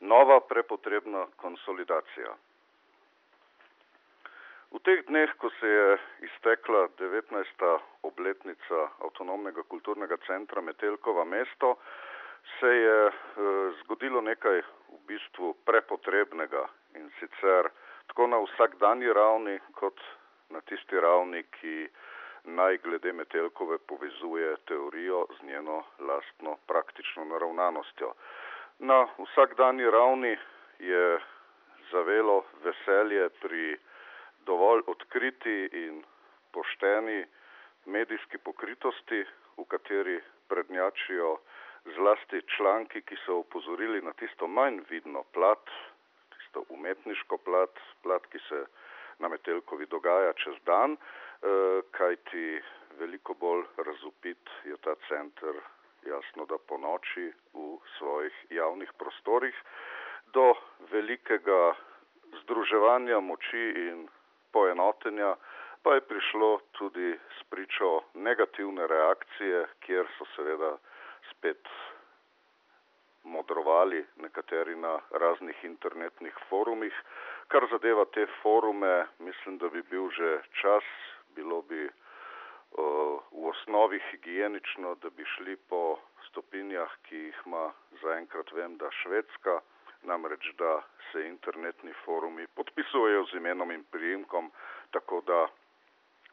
nova prepotrebna konsolidacija. V teh dneh, ko se je iztekla 19. obletnica avtonomnega kulturnega centra Metelkova mesto, se je eh, zgodilo nekaj v bistvu prepotrebnega in sicer tako na vsakdanji ravni kot na tisti ravni, ki naj glede Metelkove povezuje teorijo z njeno lastno praktično naravnanostjo. Na vsakdanji ravni je zavelo veselje pri dovolj odkriti in pošteni medijski pokritosti, v kateri prednjačijo zlasti članki, ki so upozorili na tisto manj vidno plat, tisto umetniško plat, plat, ki se na Metelkovi dogaja čez dan, eh, kajti veliko bolj razupit je ta center jasno, da po noči v svojih javnih prostorih, do velikega združevanja moči in poenotenja pa je prišlo tudi s pričo negativne reakcije, kjer so seveda spet modrovali nekateri na raznih internetnih forumih. Kar zadeva te forume, mislim, da bi bil že čas, bilo bi v osnovi higienično, da bi šli po stopinjah, ki jih ima zaenkrat. Vem, da Švedska, namreč da se internetni forumi podpisujejo z imenom in priimkom, tako da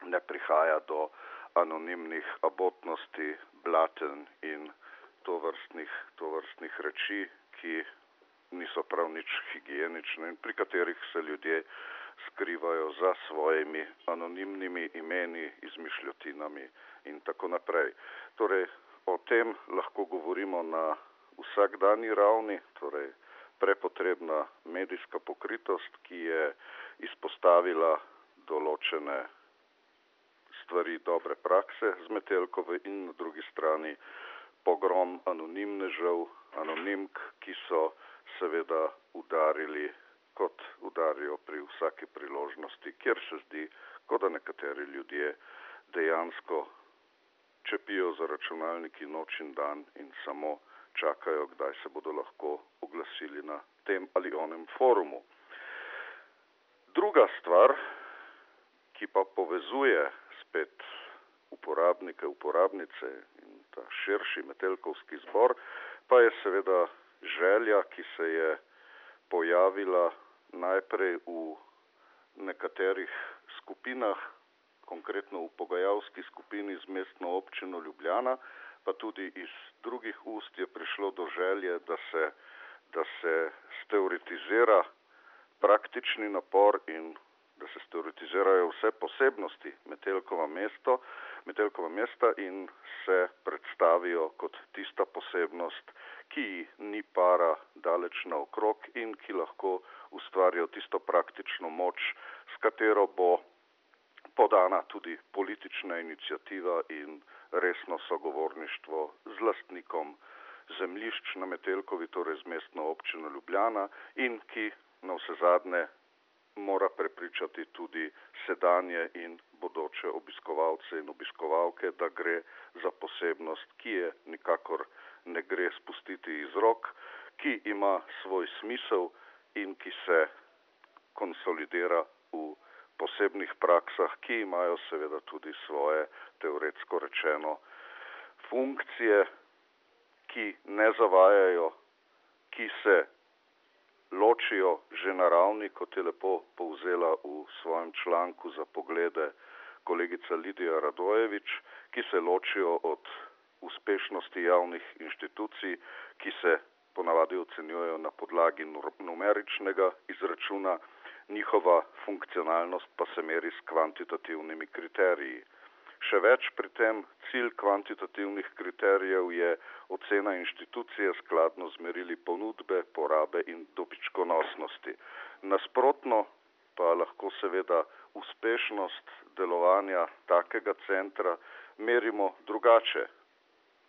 ne prihaja do anonimnih abotnosti, blaten in tovrstnih, tovrstnih reči, ki niso prav nič higienične in pri katerih se ljudje skrivajo za svojimi anonimnimi imeni, izmišljotinami in tako naprej. Torej, o tem lahko govorimo na vsakdanji ravni, torej prepotrebna medijska pokritost, ki je izpostavila določene stvari dobre prakse z Metelkove in na drugi strani pogrom anonimnežev, anonimk, ki so seveda udarili kot udarijo pri vsaki priložnosti, kjer se zdi, kot da nekateri ljudje dejansko čepijo za računalniki noč in dan in samo čakajo, kdaj se bodo lahko oglasili na tem ali onem forumu. Druga stvar, ki pa povezuje spet uporabnike, uporabnice in ta širši metelkovski zbor, pa je seveda želja, ki se je pojavila najprej v nekaterih skupinah, konkretno v pogajalski skupini z mestno občino Ljubljana, pa tudi iz drugih ust je prišlo do želje, da se, da se steoretizira praktični napor in da se steoretizirajo vse posebnosti Metelkova mesto, Metelkova mesta in se predstavijo kot tista posebnost, ki ni para daleč naokrog in ki lahko ustvarijo tisto praktično moč, s katero bo podana tudi politična inicijativa in resno sogovorništvo z lastnikom zemljišč na Metelkovi, torej z mestno občino Ljubljana in ki na vse zadnje mora prepričati tudi sedanje in bodoče obiskovalce in obiskovalke, da gre za posebnost, ki je nikakor ne gre spustiti iz rok, ki ima svoj smisel in ki se konsolidira v posebnih praksah, ki imajo seveda tudi svoje, teoretsko rečeno, funkcije, ki ne zavajajo, ki se ločijo že na ravni, kot je lepo povzela v svojem članku za poglede kolegica Lidija Radojevič, ki se ločijo od uspešnosti javnih inštitucij, ki se ponavadi ocenjujejo na podlagi numeričnega izračuna, njihova funkcionalnost pa se meri s kvantitativnimi kriteriji. Še več pri tem cilj kvantitativnih kriterijev je ocena inštitucije skladno z merili ponudbe, porabe in dobičkonosnosti. Nasprotno pa lahko seveda uspešnost delovanja takega centra merimo drugače,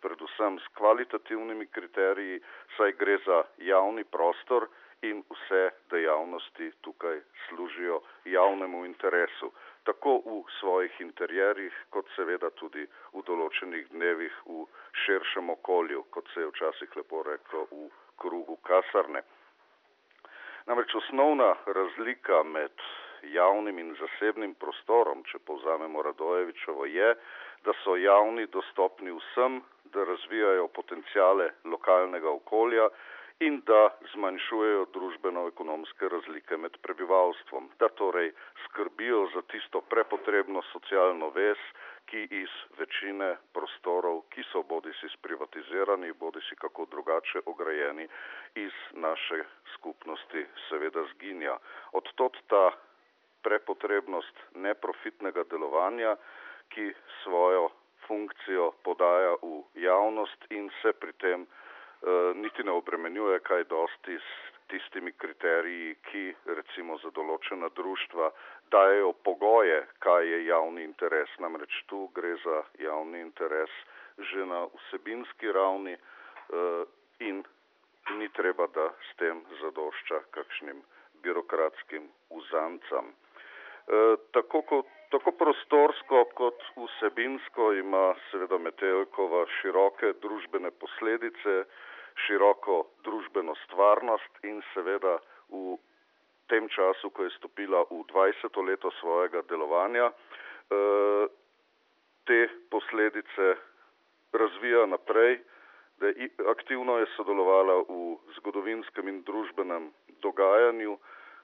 predvsem s kvalitativnimi kriteriji, saj gre za javni prostor in vse dejavnosti tukaj služijo javnemu interesu tako v svojih interjerjih, kot seveda tudi v določenih dnevih v širšem okolju, kot se je včasih lepo reklo v krugu kasarne. Namreč osnovna razlika med javnim in zasebnim prostorom, če povzamemo Radojevičevo, je, da so javni dostopni vsem, da razvijajo potencijale lokalnega okolja in da zmanjšujejo družbeno-ekonomske razlike med prebivalstvom, da torej skrbijo za tisto prepotrebno socialno vez, ki iz večine prostorov, ki so bodi si sprivatizirani, bodi si kako drugače ograjeni, iz naše skupnosti seveda zginja. Odtot ta prepotrebnost neprofitnega delovanja, ki svojo funkcijo podaja v javnost in se pri tem Eh, niti ne obremenjuje kaj dosti s tistimi kriteriji, ki recimo za določena društva dajo pogoje, kaj je javni interes. Namreč tu gre za javni interes že na vsebinski ravni eh, in ni treba, da s tem zadošča kakšnim birokratskim uzancam. Eh, tako, kot, tako prostorsko kot vsebinsko ima seveda Metelkova široke družbene posledice, široko družbeno stvarnost in seveda v tem času, ko je stopila v 20. leto svojega delovanja, eh, te posledice razvija naprej, da je aktivno je sodelovala v zgodovinskem in družbenem dogajanju,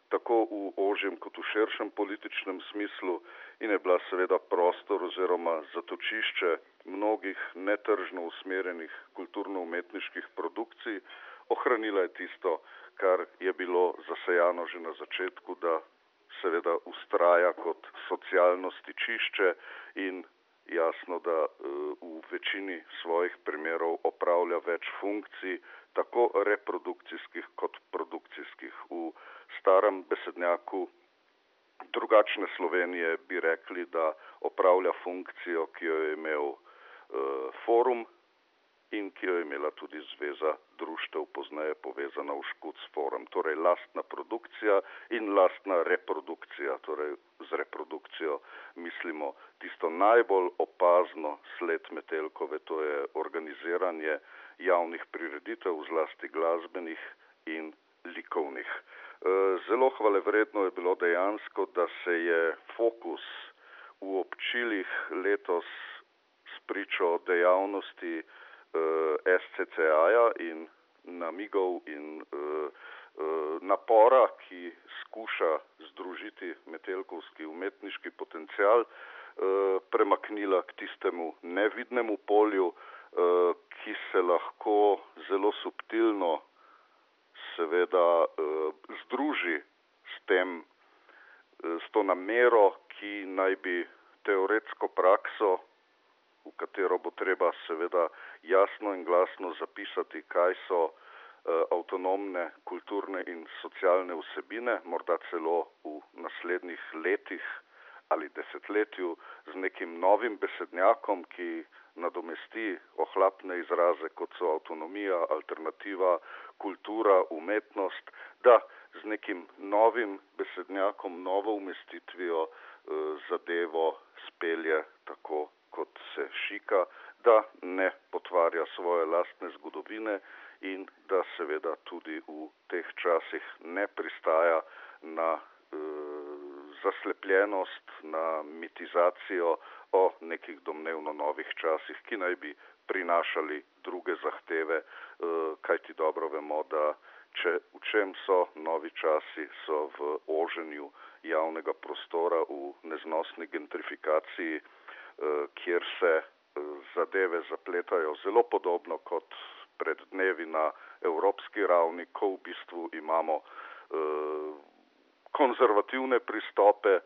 tako v ožjem kot v širšem političnem smislu in je bila seveda prostor oziroma zatočišče mnogih netržno usmerjenih kulturno-umetniških produkcij. Ohranila je tisto, kar je bilo zasejano že na začetku, da seveda ustraja kot socialno stičišče in jasno, da eh, v večini svojih primerov opravlja več funkcij, tako reprodukcijskih kot produkcijskih. V starem besednjaku drugačne Slovenije bi rekli, da opravlja funkcijo, ki jo je imel uh, forum in ki jo je imela tudi zveza društev, poznaje povezana v Škuc forum. Torej lastna produkcija in lastna reprodukcija. Torej z reprodukcijo mislimo tisto najbolj opazno sled Metelkove, to je organiziranje javnih prireditev, zlasti glasbenih in likovnih. Eh, zelo hvale vredno je bilo dejansko, da se je fokus v občilih letos spričo dejavnosti eh, SCCA-ja in namigov in eh, napora, ki skuša združiti metelkovski umetniški potencial, premaknila k tistemu nevidnemu polju, ki se lahko zelo subtilno seveda uh, združi s tem, uh, s to namero, ki naj bi teoretsko prakso, v katero bo treba seveda jasno in glasno zapisati, kaj so uh, avtonomne kulturne in socialne vsebine, morda celo v naslednjih letih ali desetletju z nekim novim besednjakom, ki nadomesti ohlapne izraze, kot so avtonomija, alternativa, kultura, umetnost, da z nekim novim besednjakom, novo umestitvijo eh, zadevo spelje tako, kot se šika, da ne potvarja svoje lastne zgodovine in da seveda tudi v teh časih ne pristaja na eh, zaslepljenost, na mitizacijo o nekih domnevno novih časih, ki naj bi prinašali druge zahteve, eh, kaj ti dobro vemo, da če v čem so novi časi, so v oženju javnega prostora, v neznosni gentrifikaciji, eh, kjer se eh, zadeve zapletajo zelo podobno kot pred dnevi na evropski ravni, ko v bistvu imamo konzervativne pristope,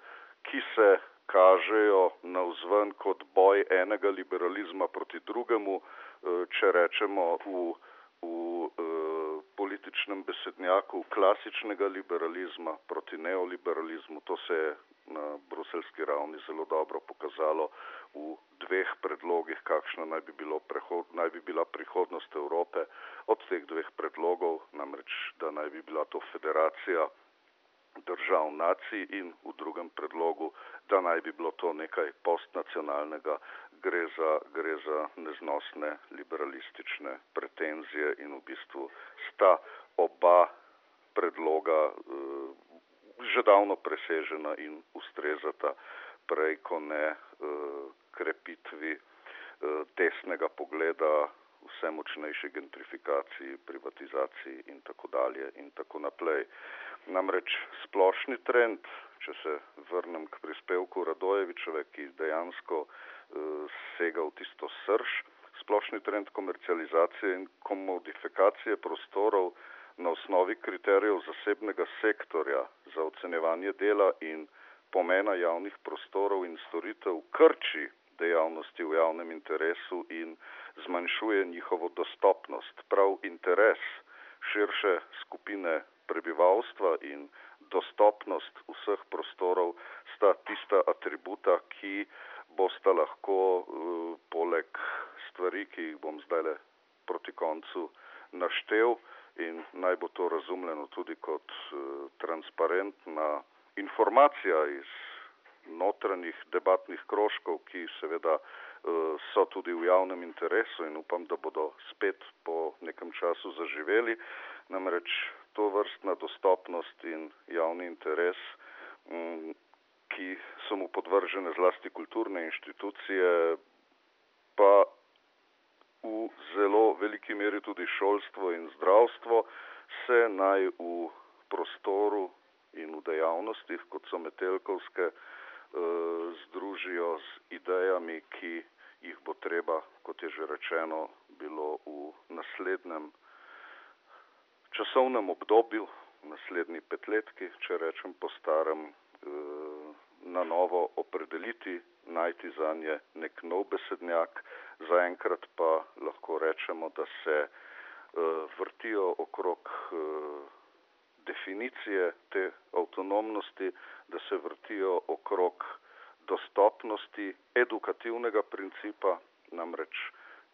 ki se kažejo na vzven kot boj enega liberalizma proti drugemu, eh, če rečemo v, v eh, političnem besednjaku klasičnega liberalizma proti neoliberalizmu. To se je na bruselski ravni zelo dobro pokazalo v dveh predlogih, kakšna naj bi, bilo naj bi bila prihodnost Evrope. Od teh dveh predlogov, namreč, da naj bi bila to federacija držav nacij in v drugem predlogu, da naj bi bilo to nekaj postnacionalnega, gre za, gre za neznosne liberalistične pretenzije in v bistvu sta oba predloga razloga že davno presežena in ustrezata prej, ko ne krepitvi desnega pogleda vse močnejši gentrifikaciji, privatizaciji in tako dalje in tako naprej. Namreč splošni trend, če se vrnem k prispevku Radojevičeve, ki dejansko uh, sega v tisto srž, splošni trend komercializacije in komodifikacije prostorov na osnovi kriterijev zasebnega sektorja za ocenjevanje dela in pomena javnih prostorov in storitev krči dejavnosti v javnem interesu in zmanjšuje njihovo dostopnost. Prav interes širše skupine prebivalstva in dostopnost vseh prostorov sta tista atributa, ki bosta lahko uh, poleg stvari, ki jih bom zdaj le proti koncu naštel in naj bo to razumljeno tudi kot uh, transparentna informacija iz notranjih debatnih krožkov, ki seveda uh, so tudi v javnem interesu in upam, da bodo spet po nekem času zaživeli. Namreč to vrstna dostopnost in javni interes, um, ki so mu podvržene zlasti kulturne inštitucije, pa v zelo veliki meri tudi šolstvo in zdravstvo, se naj v prostoru in v dejavnostih, kot so metelkovske, Eh, združijo z idejami, ki jih bo treba, kot je že rečeno, bilo v naslednjem časovnem obdobju, naslednji petletki, če rečem po starem, eh, na novo opredeliti, najti za nje nek nov besednjak. Zaenkrat pa lahko rečemo, da se eh, vrtijo okrog definicije te avtonomnosti, da se vrtijo okrog dostopnosti edukativnega principa, namreč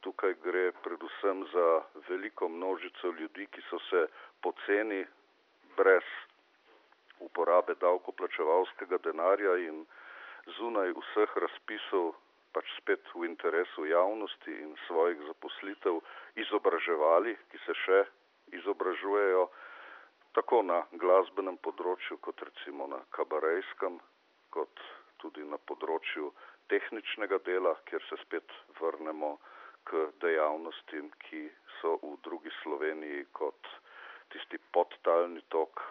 tukaj gre predvsem za veliko množico ljudi, ki so se poceni brez uporabe davkoplačevalskega denarja in zunaj vseh razpisov pač spet v interesu javnosti in svojih zaposlitev izobraževali, ki se še izobražujejo tako na glasbenem področju, kot recimo na kabarejskem, kot tudi na področju tehničnega dela, kjer se spet vrnemo k dejavnostim, ki so v drugi Sloveniji kot tisti podtalni tok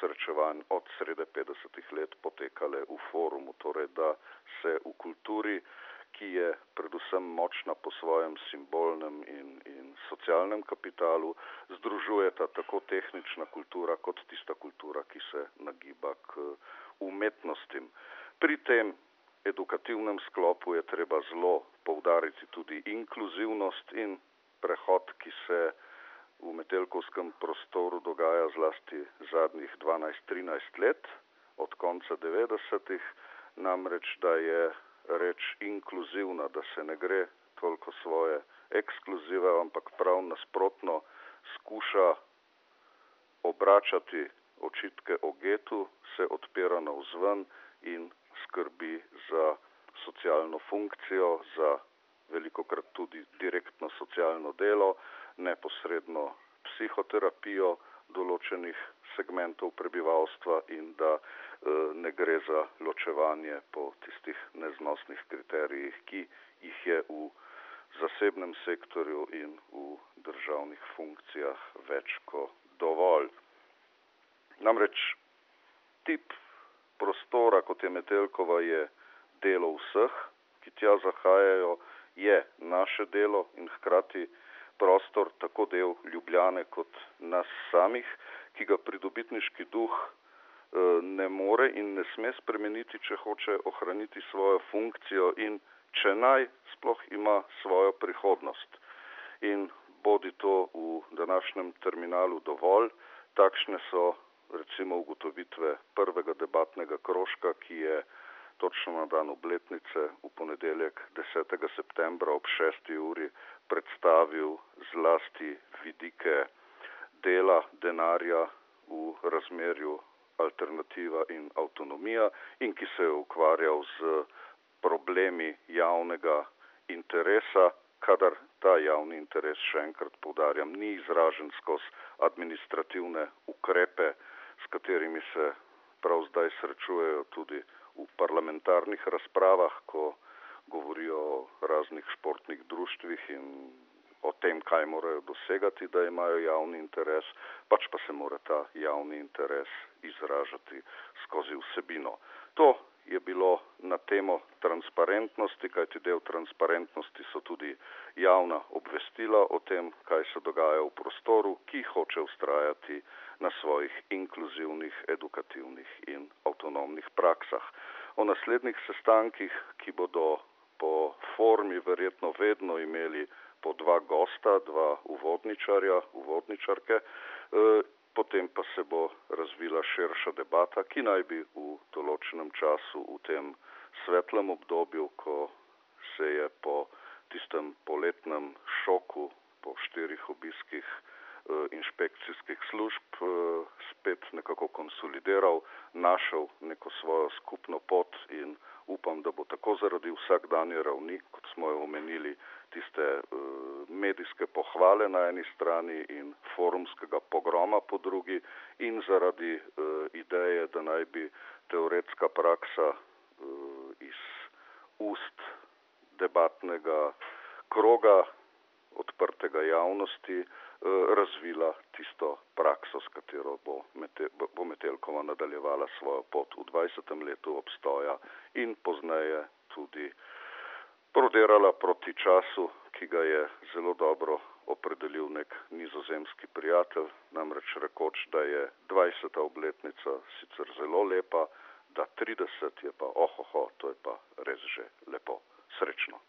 srečevanj od srede 50-ih let potekale v forumu, torej da se v kulturi ki je predvsem močna po svojem simbolnem in, in socialnem kapitalu, združujeta tako tehnična kultura kot tista kultura, ki se nagiba k umetnostim. Pri tem edukativnem sklopu je treba zelo poudariti tudi inkluzivnost in prehod, ki se v metelkovskem prostoru dogaja zlasti zadnjih 12-13 let, od konca 90-ih, namreč da je reč inkluzivna, da se ne gre toliko svoje ekskluzive, ampak prav nasprotno skuša obračati očitke o getu, se odpira na vzven in skrbi za socialno funkcijo, za veliko krat tudi direktno socialno delo, neposredno psihoterapijo določenih segmentov prebivalstva in da E, ne gre za ločevanje po tistih neznosnih kriterijih, ki jih je v zasebnem sektorju in v državnih funkcijah več kot dovolj. Namreč tip prostora, kot je Metelkova, je delo vseh, ki tja zahajajo, je naše delo in hkrati prostor tako del Ljubljane kot nas samih, ki ga pridobitniški duh Eh, ne more in ne sme spremeniti, če hoče ohraniti svojo funkcijo in če naj sploh ima svojo prihodnost. In bodi to v današnjem terminalu dovolj, takšne so recimo ugotovitve prvega debatnega krožka, ki je točno na dan obletnice v ponedeljek 10. septembra ob 6. uri predstavil zlasti vidike dela, denarja v razmerju alternativa in avtonomija in ki se je ukvarjal z problemi javnega interesa, kadar ta javni interes, še enkrat povdarjam, ni izražen skozi administrativne ukrepe, s katerimi se prav zdaj srečujejo tudi v parlamentarnih razpravah, ko govorijo o raznih športnih društvih in o tem, kaj morajo dosegati, da imajo javni interes, pač pa se mora ta javni interes izražati skozi vsebino. To je bilo na temo transparentnosti, kajti del transparentnosti so tudi javna obvestila o tem, kaj se dogaja v prostoru, ki hoče ustrajati na svojih inkluzivnih, edukativnih in avtonomnih praksah. O naslednjih sestankih, ki bodo po formi verjetno vedno imeli po dva gosta, dva uvodničarja, uvodničarke, eh, potem pa se bo razvila širša debata, ki naj bi v določenem času, v tem svetlem obdobju, ko se je po tistem poletnem šoku, po štirih obiskih inšpekcijskih služb eh, spet nekako konsolidiral, našel neko svojo skupno pot in upam, da bo tako zaradi vsakdanje ravni, kot smo jo omenili, tiste uh, medijske pohvale na eni strani in forumskega pogroma po drugi in zaradi ideje, da naj bi teoretska praksa iz ust debatnega kroga odprtega javnosti razvila tisto prakso, s katero bo, Mete, bo Metelkova nadaljevala svojo pot v 20. letu obstoja in pozneje tudi prodirala proti času, ki ga je zelo dobro opredelil nek nizozemski prijatelj, namreč rekoč, da je 20. obletnica sicer zelo lepa, da 30 je pa ohoho, to je pa res že lepo. Srečno.